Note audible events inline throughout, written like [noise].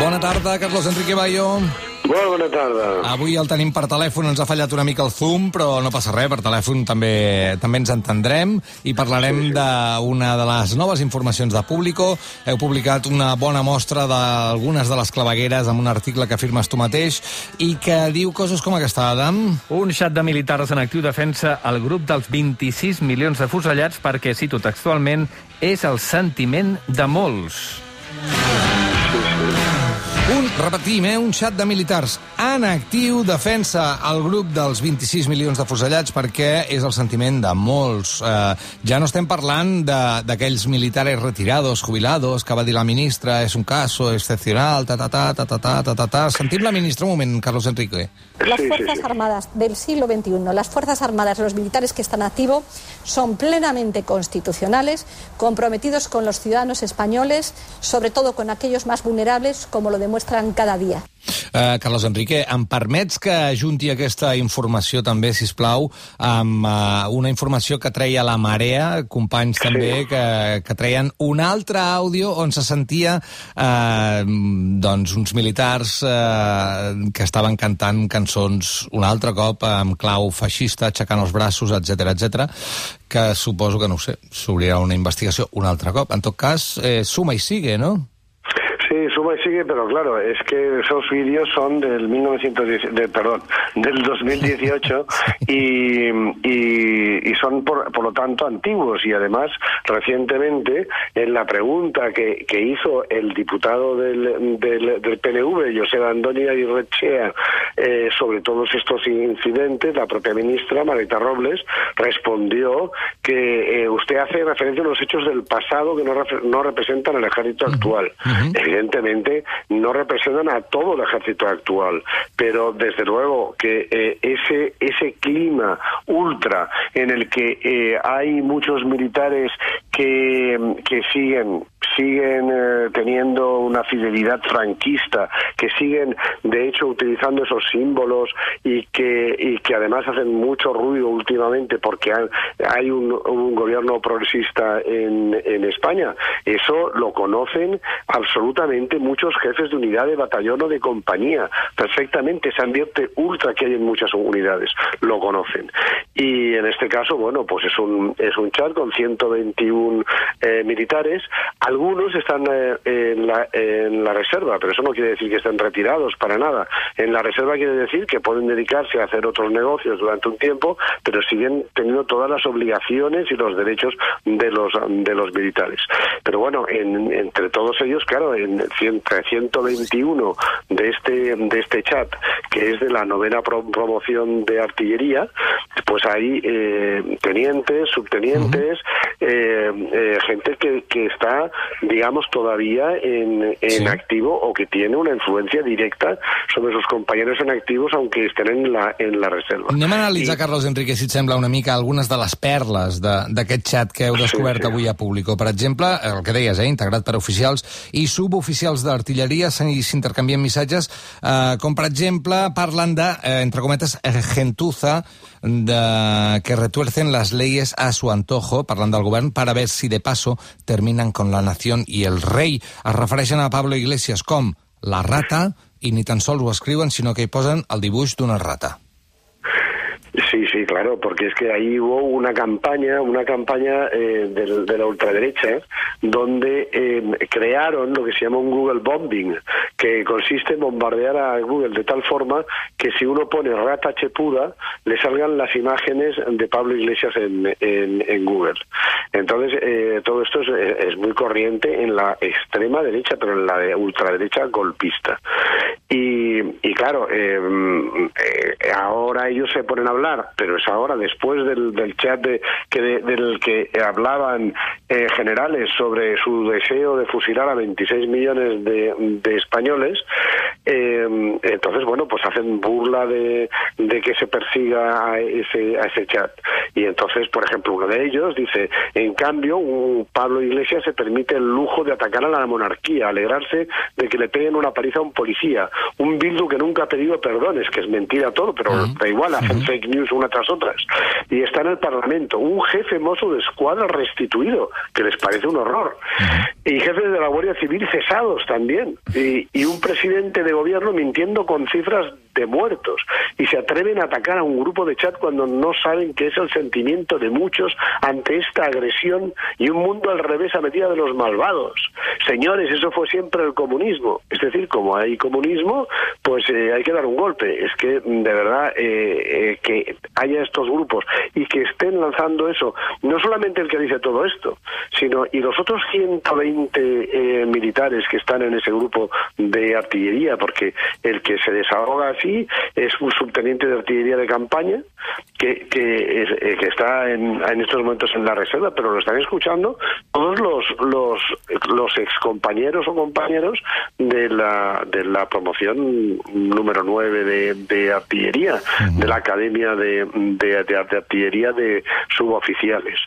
Bona tarda, Carlos Enrique Bayo. Molt bona tarda. Avui el tenim per telèfon, ens ha fallat una mica el Zoom, però no passa res, per telèfon també també ens entendrem i parlarem sí, sí. d'una de les noves informacions de Público. Heu publicat una bona mostra d'algunes de les clavegueres amb un article que firmes tu mateix i que diu coses com aquesta, Adam. Un xat de militars en actiu defensa el grup dels 26 milions de fusellats perquè, cito textualment, és el sentiment de molts. Un, repetim, eh, un xat de militars en actiu defensa el grup dels 26 milions de fusellats perquè és el sentiment de molts. Eh, ja no estem parlant d'aquells militares retirados, jubilados, que va dir la ministra, és un caso excepcional, ta, ta, ta, ta, ta, ta, ta, ta, ta. Sentim la ministra un moment, Carlos Enrique. Las Fuerzas Armadas del siglo XXI, las Fuerzas Armadas, los militares que están activos, son plenamente constitucionales, comprometidos con los ciudadanos españoles, sobre todo con aquellos más vulnerables, como lo demuestran cada día. Uh, Carlos Enrique, em permets que ajunti aquesta informació també, si plau, amb uh, una informació que treia la Marea, companys sí. també, que, que treien un altre àudio on se sentia uh, doncs, uns militars uh, que estaven cantant cançons un altre cop amb clau feixista, aixecant els braços, etc etc que suposo que, no sé, s'obrirà una investigació un altre cop. En tot cas, eh, suma i sigue, no? Sí, suma y sigue, pero claro, es que esos vídeos son del 1910, de, perdón, del 2018 [laughs] y, y, y, son por, por, lo tanto antiguos. Y además recientemente en la pregunta que, que hizo el diputado del, del, del PNV, José Antonio Irrechea, eh, sobre todos estos incidentes, la propia ministra Marita Robles respondió que eh, usted hace referencia a los hechos del pasado que no, no representan el ejército actual. Uh -huh evidentemente no representan a todo el ejército actual, pero desde luego que eh, ese ese clima ultra en el que eh, hay muchos militares que, siguen siguen eh, teniendo una fidelidad franquista, que siguen de hecho utilizando esos símbolos y que y que además hacen mucho ruido últimamente porque han, hay un, un, gobierno progresista en, en España. Eso lo conocen absolutamente muchos jefes de unidad de batallón o de compañía. Perfectamente, ese ambiente ultra que hay en muchas unidades lo conocen. Y en este caso, bueno, pues es un, es un chat con 121 eh, militares. Algunos están eh, en, la, en la reserva, pero eso no quiere decir que estén retirados para nada. En la reserva quiere decir que pueden dedicarse a hacer otros negocios durante un tiempo, pero siguen teniendo todas las obligaciones y los derechos de los, de los militares. Pero bueno, en, entre todos ellos, claro, en 121 de este, de este chat, que es de la novena pro promoción de artillería, pues hay eh, tenientes, subtenientes, uh -huh. eh, gente que, que, está, digamos, todavía en, en sí. activo o que tiene una influencia directa sobre sus compañeros en activos, aunque estén en la, en la reserva. Anem a analitzar, I... Carlos Enrique, si et sembla una mica, algunes de les perles d'aquest xat que heu descobert sí, sí. avui a Público. Per exemple, el que deies, eh, integrat per oficials i suboficials d'artilleria s'intercanvien missatges, eh, com per exemple parlen de, eh, entre cometes, gentuza, de que retuercen las leyes a su antojo, parlant del govern, para ver si de paso terminan con la nación y el rei. Es refereixen a Pablo Iglesias com la rata, i ni tan sols ho escriuen, sinó que hi posen el dibuix d'una rata. Sí, sí, claro, porque es que ahí hubo una campaña, una campaña eh, de, de, la ultraderecha, donde eh, crearon lo que se llama un Google bombing, que consiste en bombardear a Google de tal forma que si uno pone rata chepuda, le salgan las imágenes de Pablo Iglesias en, en, Google. Entonces, eh, todo esto es, es, muy corriente en la extrema derecha, pero en la de ultraderecha golpista. Y, y claro, ahora ellos se ponen a hablar pero es ahora, después del, del chat de, que de, del que hablaban eh, generales sobre su deseo de fusilar a 26 millones de, de españoles, eh, entonces, bueno, pues hacen burla de, de, que se persiga a ese, a ese chat. Y entonces, por ejemplo, uno de ellos dice, en cambio, un Pablo Iglesias se permite el lujo de atacar a la monarquía, alegrarse de que le peguen una paliza a un policía, un Bildu que nunca ha pedido perdones, que es mentira todo, pero uh -huh. da igual, hacen uh -huh. fake news una tras otras. Y está en el Parlamento un jefe mozo de escuadra restituido, que les parece un horror. Uh -huh. Y jefes de la Guardia Civil cesados también, y, un presidente de gobierno mintiendo con cifras de muertos y se atreven a atacar a un grupo de chat cuando no saben que es el sentimiento de muchos ante esta agresión y un mundo al revés a medida de los malvados. Señores, eso fue siempre el comunismo. Es decir, como hay comunismo, pues eh, hay que dar un golpe. Es que, de verdad, eh, eh, que haya estos grupos y que estén lanzando eso, no solamente el que dice todo esto, sino y los otros 120 militares que están en ese grupo de artillería, porque el que se desahoga así es un subteniente de artillería de campaña que, que, eh, que está en, en, estos momentos en la reserva, pero lo están escuchando todos los los, los excompañeros o compañeros de la, de la promoción número 9 de, de artillería, uh -huh. de la Academia de, de, de, Artillería de Suboficiales.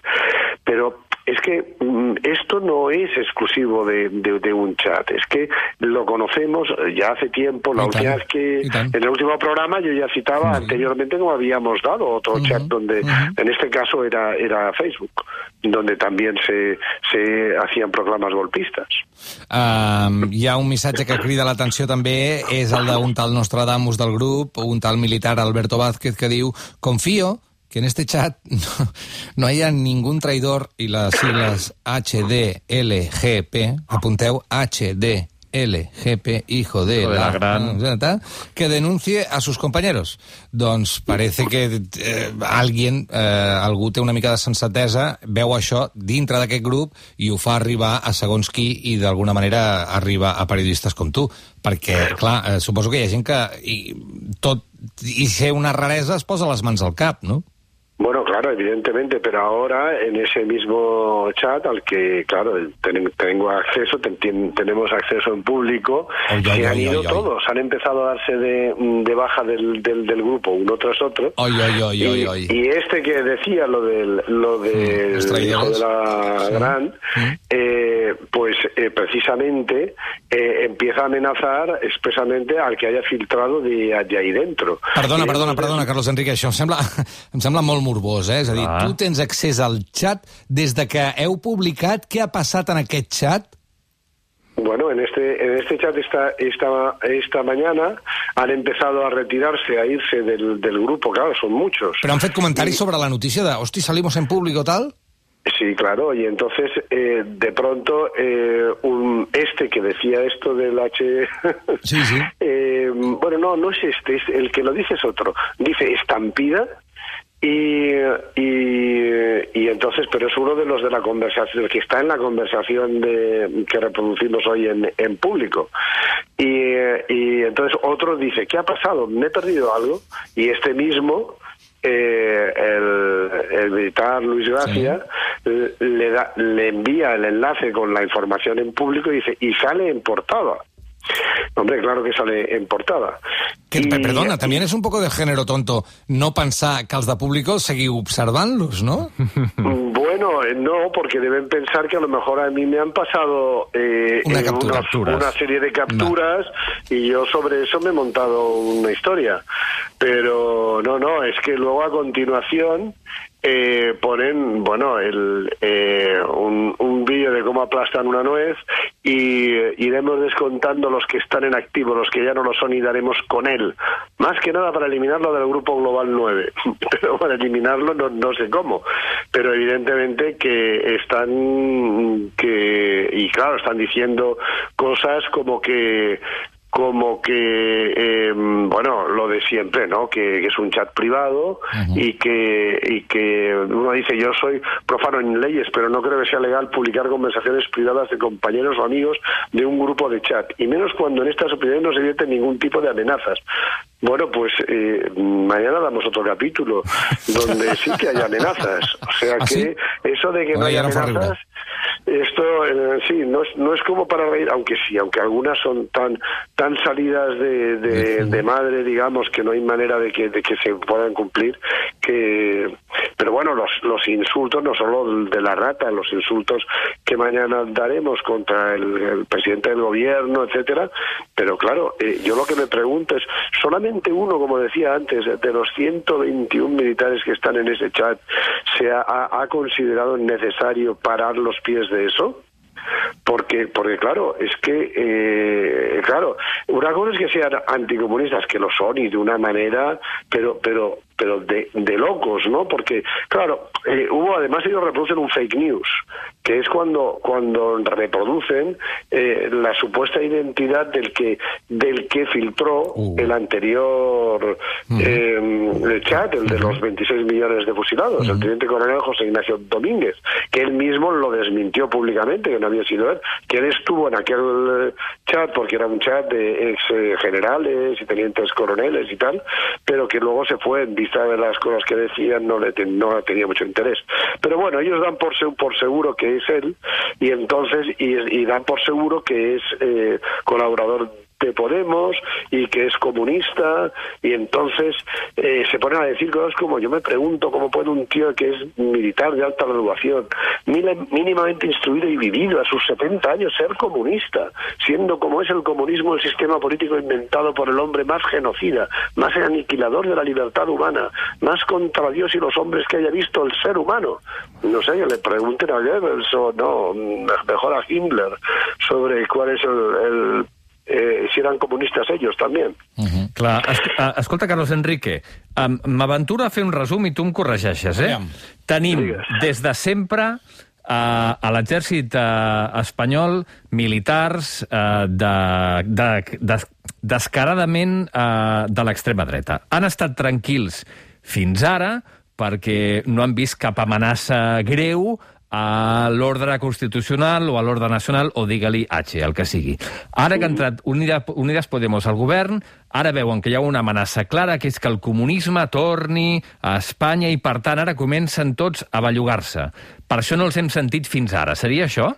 Pero es que mm, esto no es exclusivo de, de, de, un chat, es que lo conocemos ya hace tiempo, la última vez que en el último programa yo ya citaba anteriormente no habíamos dado otro uh -huh. chat donde uh -huh. en este caso era, era Facebook, donde también se, se hacien programes golpistes. Um, hi ha un missatge que crida l'atenció també, és el d'un tal Nostradamus del grup, un tal militar Alberto Vázquez que diu confío que en este chat [laughs] no, no haya ningún traidor y las siglas HDLGP, apunteu HDLGP, hijo de, de la, la, gran... que denuncie a sus compañeros. Doncs parece que eh, alguien, eh, algú té una mica de sensatesa, veu això dintre d'aquest grup i ho fa arribar a segons qui i d'alguna manera arriba a periodistes com tu. Perquè, clar, eh, suposo que hi ha gent que i, tot i ser una raresa es posa les mans al cap, no? Bueno, claro, evidentemente, pero ahora en ese mismo chat al que, claro, ten, tengo acceso, ten, tenemos acceso en público, se han ido todos, han empezado a darse de, de baja del, del, del, grupo uno tras otro. Y, y, este que decía lo del, lo del hijo de la sí. gran, eh, pues eh, precisamente eh, empieza a amenazar expresamente al que haya filtrado de, de ahí dentro. Perdona, perdona, perdona, Carlos Enrique, això em sembla, [laughs] em sembla molt morbós, eh? És a dir, ah. tu tens accés al xat des de que heu publicat. Què ha passat en aquest xat? Bueno, en este, en este chat esta, esta, esta mañana han empezado a retirarse, a irse del, del grupo, claro, son muchos. Pero han fet comentaris y... sobre la noticia de, hosti, salimos en público, tal? Sí, claro, y entonces eh, de pronto eh, un este que decía esto del H... [laughs] sí, sí. Eh, bueno, no, no es este, es el que lo dice es otro. Dice estampida y, y, y, entonces, pero es uno de los de la conversación, que está en la conversación de, que reproducimos hoy en, en público. Y, y, entonces otro dice, ¿qué ha pasado? ¿Me he perdido algo? Y este mismo, eh, el, el, militar Luis Gracia, sí. le, da, le envía el enlace con la información en público y dice, y sale en portada. Hombre, claro que sale en portada. Que, I... Perdona, també és un poco de género tonto no pensar que els de público seguiu observant-los, ¿no? [laughs] Bueno, eh, no, porque deben pensar que a lo mejor a mí me han pasado eh, una, captura, una, una, serie de capturas no. y yo sobre eso me he montado una historia. Pero no, no, es que luego a continuación eh, ponen, bueno, el, eh, un, un vídeo de cómo aplastan una nuez y iremos descontando los que están en activo, los que ya no lo son y daremos con él. Más que nada para eliminarlo del Grupo Global 9, [laughs] pero para eliminarlo no, no sé cómo. Pero evidentemente que están, que, y claro, están diciendo cosas como que como que, eh, bueno, lo de siempre, ¿no? Que, que es un chat privado uh -huh. y, que, y que uno dice, yo soy profano en leyes, pero no creo que sea legal publicar conversaciones privadas de compañeros o amigos de un grupo de chat, y menos cuando en estas opiniones no se vierte ningún tipo de amenazas. Bueno, pues eh, mañana damos otro capítulo donde sí que hay amenazas. O sea [laughs] ¿Ah, que sí? eso de que no hay amenazas... Esto eh, sí, no es, no es como para reír, aunque sí, aunque algunas son tan tan salidas de, de, de madre, digamos, que no hay manera de que, de que se puedan cumplir, que pero bueno, los, los insultos, no solo de la rata, los insultos que mañana daremos contra el, el presidente del gobierno, etcétera, pero claro, eh, yo lo que me pregunto es, solamente uno, como decía antes, de los 121 militares que están en ese chat, se ha, ha considerado necesario parar los pies de eso? Porque, porque claro, es que, eh, claro, una cosa es que sean anticomunistas, que lo son y de una manera, pero, pero, pero de, de locos, ¿no? Porque, claro, eh, hubo, además ellos reproducen un fake news, que es cuando, cuando reproducen eh, la supuesta identidad del que, del que filtró Uh. el anterior eh, chat, el de los 26 millones de fusilados, el teniente coronel José Ignacio Domínguez, que él mismo lo desmintió públicamente, que no había sido él, que él estuvo en aquel eh, chat porque era un chat de ex generales y tenientes coroneles y tal, pero que luego se fue en vista de las cosas que decían, no le ten- no tenía mucho interés. Pero bueno, ellos dan por, por seguro que es él y entonces y, y dan por seguro que es eh, colaborador de Podemos y que es comunista y entonces eh, se ponen a decir cosas como yo me pregunto cómo puede un tío que es militar de alta graduación mínimamente instruido y vivido a sus 70 años ser comunista siendo como es el comunismo el sistema político inventado por el hombre más genocida más aniquilador de la libertad humana más contra Dios y los hombres que haya visto el ser humano no sé que le pregunten a Goebbels o no mejor a Himmler sobre cuál es el- el eh, si eren comunistes ells també. Clar, es, uh, escolta, Carlos Enrique, m'aventuro a fer un resum i tu em corregeixes, eh? Aviam. Tenim, Digues. des de sempre, uh, a l'exèrcit uh, espanyol, militars uh, de, de, de, descaradament uh, de l'extrema dreta. Han estat tranquils fins ara perquè no han vist cap amenaça greu a l'ordre constitucional o a l'ordre nacional o digue-li H, el que sigui. Ara que ha entrat Unidas Podemos al govern, ara veuen que hi ha una amenaça clara, que és que el comunisme torni a Espanya i, per tant, ara comencen tots a bellugar-se. Per això no els hem sentit fins ara. Seria això?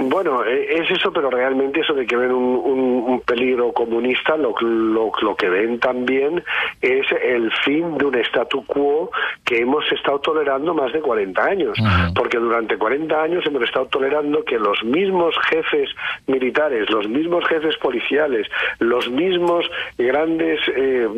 Bueno, eh, es eso, pero realmente eso de que ven un, un- un peligro comunista, lo, lo, lo que ven también es el fin de un statu quo que hemos estado tolerando más de 40 años. Porque durante 40 años hemos estado tolerando que los mismos jefes militares, los mismos jefes policiales, los mismos grandes... eh,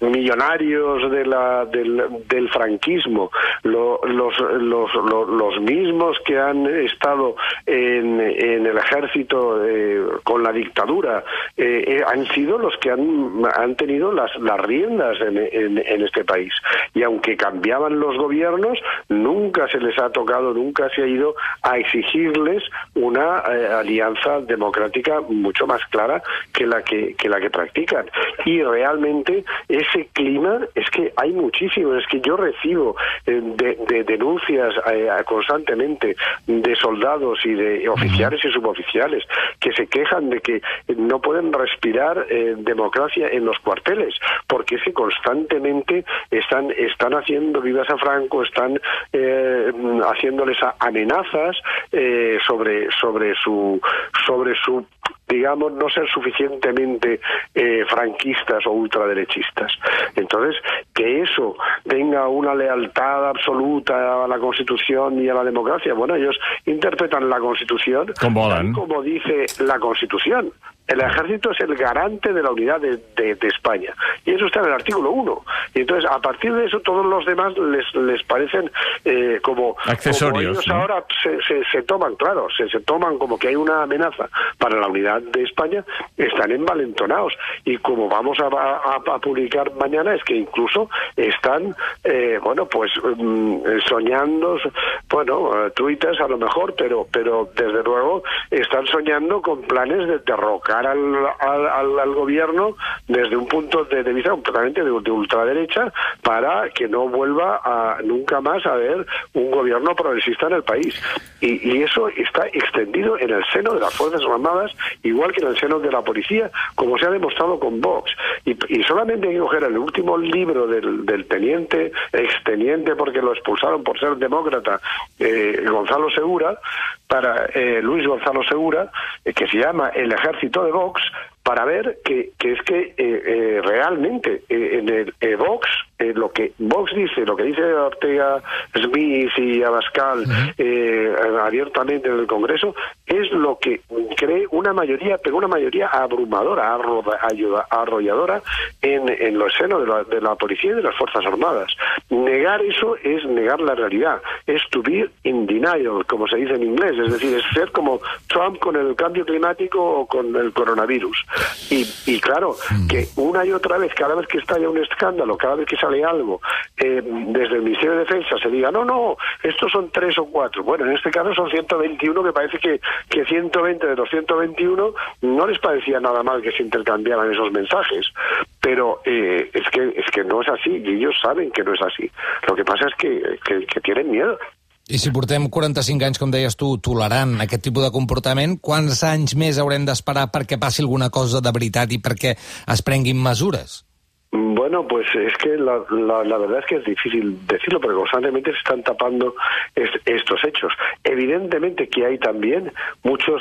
millonarios de la, del, franquismo, lo- los, los, los, los mismos que han estado en, en el ejército eh, con la dictadura, eh, eh, han sido los que han, han tenido las, las riendas en, en- en este país. Y aunque cambiaban los gobiernos, nunca se les ha tocado, nunca se ha ido a exigirles una eh, alianza democrática mucho más clara que la que, que la que practican. Y realmente ese clima es que hay muchísimo, es que yo recibo eh, de, de denuncias eh, constantemente de soldados y de oficiales y suboficiales que se quejan de que no pueden respirar eh, democracia en los cuarteles, porque es que constantemente están, están haciendo vivas a Franco, están eh, haciéndoles amenazas eh, sobre, sobre su sobre su digamos, no ser suficientemente eh, franquistas o ultraderechistas. Entonces, que eso tenga una lealtad absoluta a la Constitución y a la democracia, bueno, ellos interpretan la Constitución Com volen. tal como dice la Constitución. El ejército es el garante de la unidad de, de- de España. Y eso está en el artículo 1. Y entonces, a partir de eso, todos los demás les, les parecen eh, como, Accesorios, como ellos ¿no? ahora se, se, se toman, claro, se, se toman como que hay una amenaza para la unidad de España, están envalentonados. Y como vamos a, a- a publicar mañana, es que incluso están, eh, bueno, pues mm, soñando, bueno, eh, twitters a lo mejor, pero, pero desde luego están soñando con planes de derrocar al, gobierno desde un punto de, de vista completamente de, de ultraderecha para que no vuelva a nunca más a haber un gobierno progresista en el país. Y, y eso está extendido en el seno de las Fuerzas Armadas, igual que en el seno de la policía, como se ha demostrado con Vox. Y, y solamente hay que coger el último libro del, del teniente, exteniente, porque lo expulsaron por ser demócrata, eh, Gonzalo Segura, para eh, Luis Gonzalo Segura, eh, que se llama El Ejército de Vox, para ver que, que es que eh, eh, realmente eh, en el Vox eh, lo que Vox dice, lo que dice Ortega Smith y Abascal eh, abiertamente en el Congreso, es lo que cree una mayoría, pero una mayoría abrumadora, arrolladora en, en los senos de la, de la policía y de las Fuerzas Armadas. Negar eso es negar la realidad, es to be in denial, como se dice en inglés, es decir, es ser como Trump con el cambio climático o con el coronavirus. Y, y claro, que una y otra vez, cada vez que estalla un escándalo, cada vez que sale algo, desde el Ministerio de Defensa se diga, no, no, estos son tres o cuatro. Bueno, en este caso son 121, que parece que, que 120 de los 121 no les parecía nada mal que se intercambiaran esos mensajes. Pero eh, es, que, es que no es así, y ellos saben que no es así. Lo que pasa es que, que, que tienen miedo. I si portem 45 anys, com deies tu, tolerant aquest tipus de comportament, quants anys més haurem d'esperar perquè passi alguna cosa de veritat i perquè es prenguin mesures? Bueno, pues es que la, la, la, verdad es que es difícil decirlo, porque constantemente se están tapando es, estos hechos. Evidentemente que hay también muchos,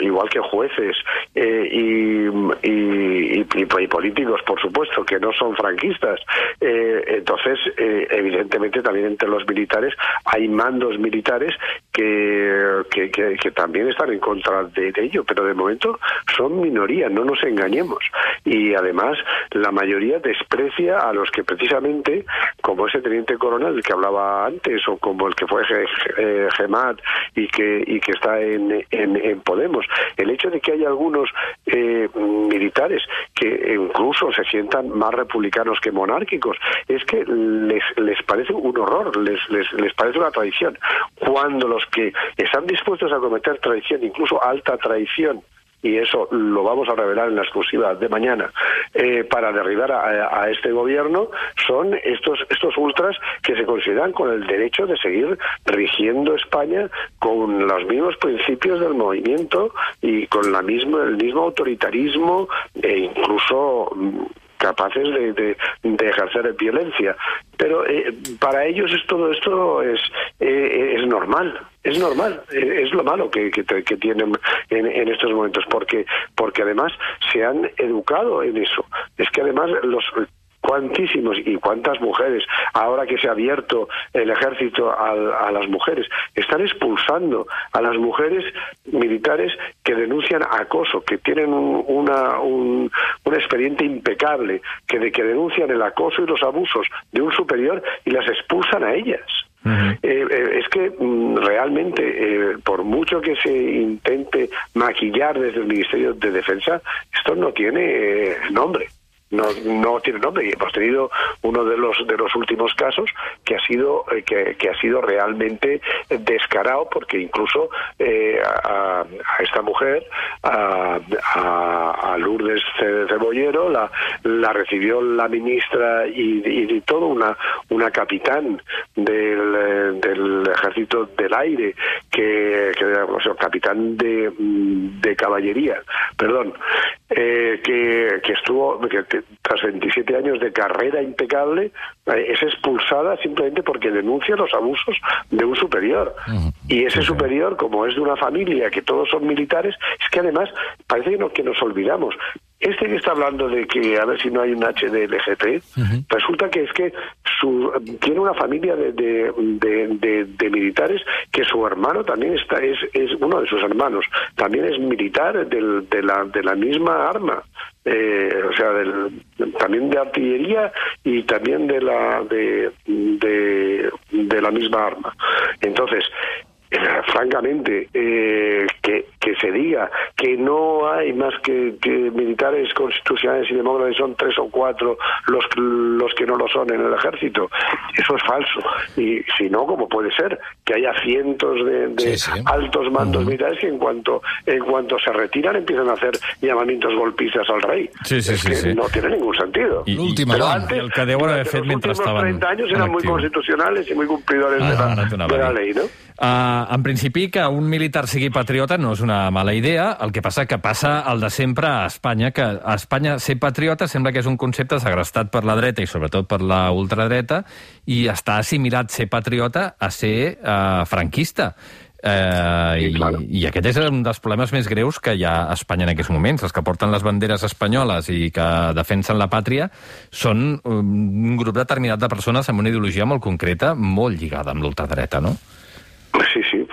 igual que jueces eh, y, y, políticos, por supuesto, que no son franquistas. Eh, entonces, eh, evidentemente también entre los militares hay mandos militares que, que también están en contra de, de ello, pero de momento son minoría, no nos engañemos. Y además, la mayoría desprecia a los que precisamente, como ese teniente coronel que hablaba antes, o como el que fue eh, Gemat y que, y que está en, en, en, Podemos, el hecho de que haya algunos eh, militares que incluso se sientan más republicanos que monárquicos, es que les, les parece un horror, les, les, les parece una traición. Cuando los que están dispuestos a cometer traición, incluso alta traición, y eso lo vamos a revelar en la exclusiva de mañana, eh, para derribar a, a, este gobierno, son estos, estos ultras que se consideran con el derecho de seguir rigiendo España con los mismos principios del movimiento y con la misma, el mismo autoritarismo e incluso capaces de, de, ejercer violencia. Pero eh, para ellos es, todo esto es, eh, es normal, es normal, es lo malo que, que, que tienen en, en, estos momentos, porque, porque además se han educado en eso. Es que además los cuantísimos y cuántas mujeres, ahora que se ha abierto el ejército a, a, las mujeres, están expulsando a las mujeres militares que denuncian acoso, que tienen un, una, un, un expediente impecable, que, de, que denuncian el acoso y los abusos de un superior y las expulsan a ellas. Uh -huh. eh, eh, es que mm, realmente, eh, por mucho que se intente maquillar desde el Ministerio de Defensa, esto no tiene eh, nombre no, no tiene nombre. Y hemos tenido uno de los de los últimos casos que ha sido eh, que, ha sido realmente descarado porque incluso eh, a, a, esta mujer a, a, Lourdes Cebollero la, la recibió la ministra y, y, todo una una capitán del, del ejército del aire que, que capitán de, de caballería perdón eh, que, que estuvo que, que tras 27 años de carrera impecable, eh, es expulsada simplemente porque denuncia los abusos de un superior. Uh -huh. Y ese superior, como es de una familia que todos son militares, es que además parece que, no, que nos olvidamos. Este que está hablando de que a ver si no hay un HDLGT, uh -huh. resulta que es que su, tiene una familia de, de, de, de, militares que su hermano también está, es, es uno de sus hermanos, también es militar del, de, la, de la misma arma. Eh, o sea, del, también de artillería y también de la de, de, de la misma arma. Entonces, eh, francamente, eh, que, que, se diga que no hay más que, que, militares constitucionales y demócratas, son tres o cuatro los, los que no lo son en el ejército, eso es falso. Y si no, ¿cómo puede ser que haya cientos de, de sí, sí. altos mandos uh -huh. militares que en cuanto, en cuanto se retiran empiezan a hacer llamamientos golpistas al rey? Sí, sí, es sí, que sí. no tiene ningún sentido. I, i, Però antes, el que estaven Los 30 años eran muy constitucionales y muy cumplidores ah, de, la, de la ley, ¿no? Uh, en principi, que un militar sigui patriota no és una mala idea, el que passa que passa el de sempre a Espanya, que a Espanya ser patriota sembla que és un concepte segrestat per la dreta i sobretot per la ultradreta, i està assimilat ser patriota a ser uh, franquista. Eh, Sí, i, claro. I aquest és un dels problemes més greus que hi ha a Espanya en aquests moments. Els que porten les banderes espanyoles i que defensen la pàtria són um, un grup determinat de persones amb una ideologia molt concreta, molt lligada amb l'ultradreta, no? Sí, sí,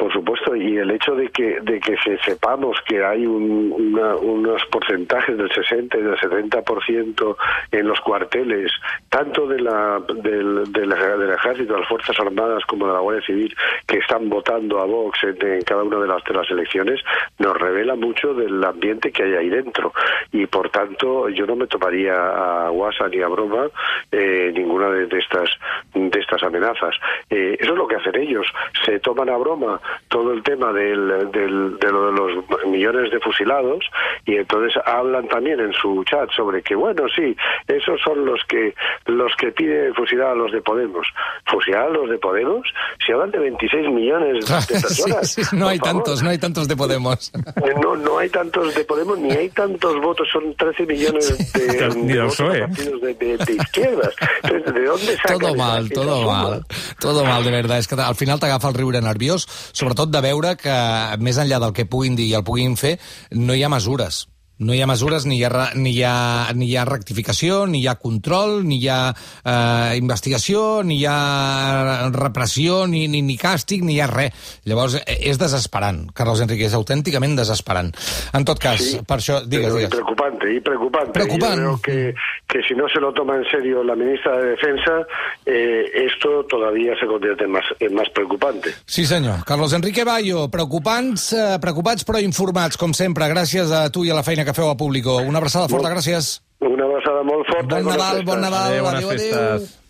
Y el hecho de que, de que se sepamos que hay un- una- unos porcentajes del 60 y del 70% en los cuarteles, tanto de la, del, del, del ejército, de las Fuerzas Armadas como de la Guardia Civil, que están votando a Vox en, en cada una de las, de las elecciones, nos revela mucho del ambiente que hay ahí dentro. Y por tanto, yo no me tomaría a guasa ni a broma eh, ninguna de, de estas de estas amenazas. Eh, eso es lo que hacen ellos. Se toman a broma todo el tema del, del- de lo de los millones de fusilados y entonces hablan también en su chat sobre que bueno sí esos son los que los que piden fusilar a los de Podemos. Fusilar a los de Podemos si hablan de 26 millones de [laughs] personas. sí, no hay favor. tantos, no hay tantos de Podemos. Eh, No, no hay tantos de Podemos ni hay tantos votos, son 13 millones de, de del votos PSOE. a partidos de, de, de izquierdas. Entonces, ¿de dónde sacan Todo mal, todo suma? mal. Todo mal, de veritat. És que al final t'agafa el riure nerviós, sobretot de veure que, més enllà del que puguin dir i el puguin fer, no hi ha mesures. No hi ha mesures, ni hi ha, ni hi ha, ni hi ha rectificació, ni hi ha control, ni hi ha eh, investigació, ni hi ha repressió, ni, ni, ni càstig, ni hi ha res. Llavors, eh, és desesperant, Carlos Enrique, és autènticament desesperant. En tot cas, Sí, per això, digues, digues. preocupante, y preocupante. Preocupante. Yo creo que, que si no se lo toma en serio la ministra de Defensa, eh, esto todavía se convierte en más, en más preocupante. Sí, senyor. Carlos Enrique Bayo, preocupants, eh, preocupats però informats, com sempre. Gràcies a tu i a la feina que feu a Público. Una abraçada forta, gràcies. Una abraçada molt forta. Bon Nadal, bon Nadal. Adéu, adéu, adéu.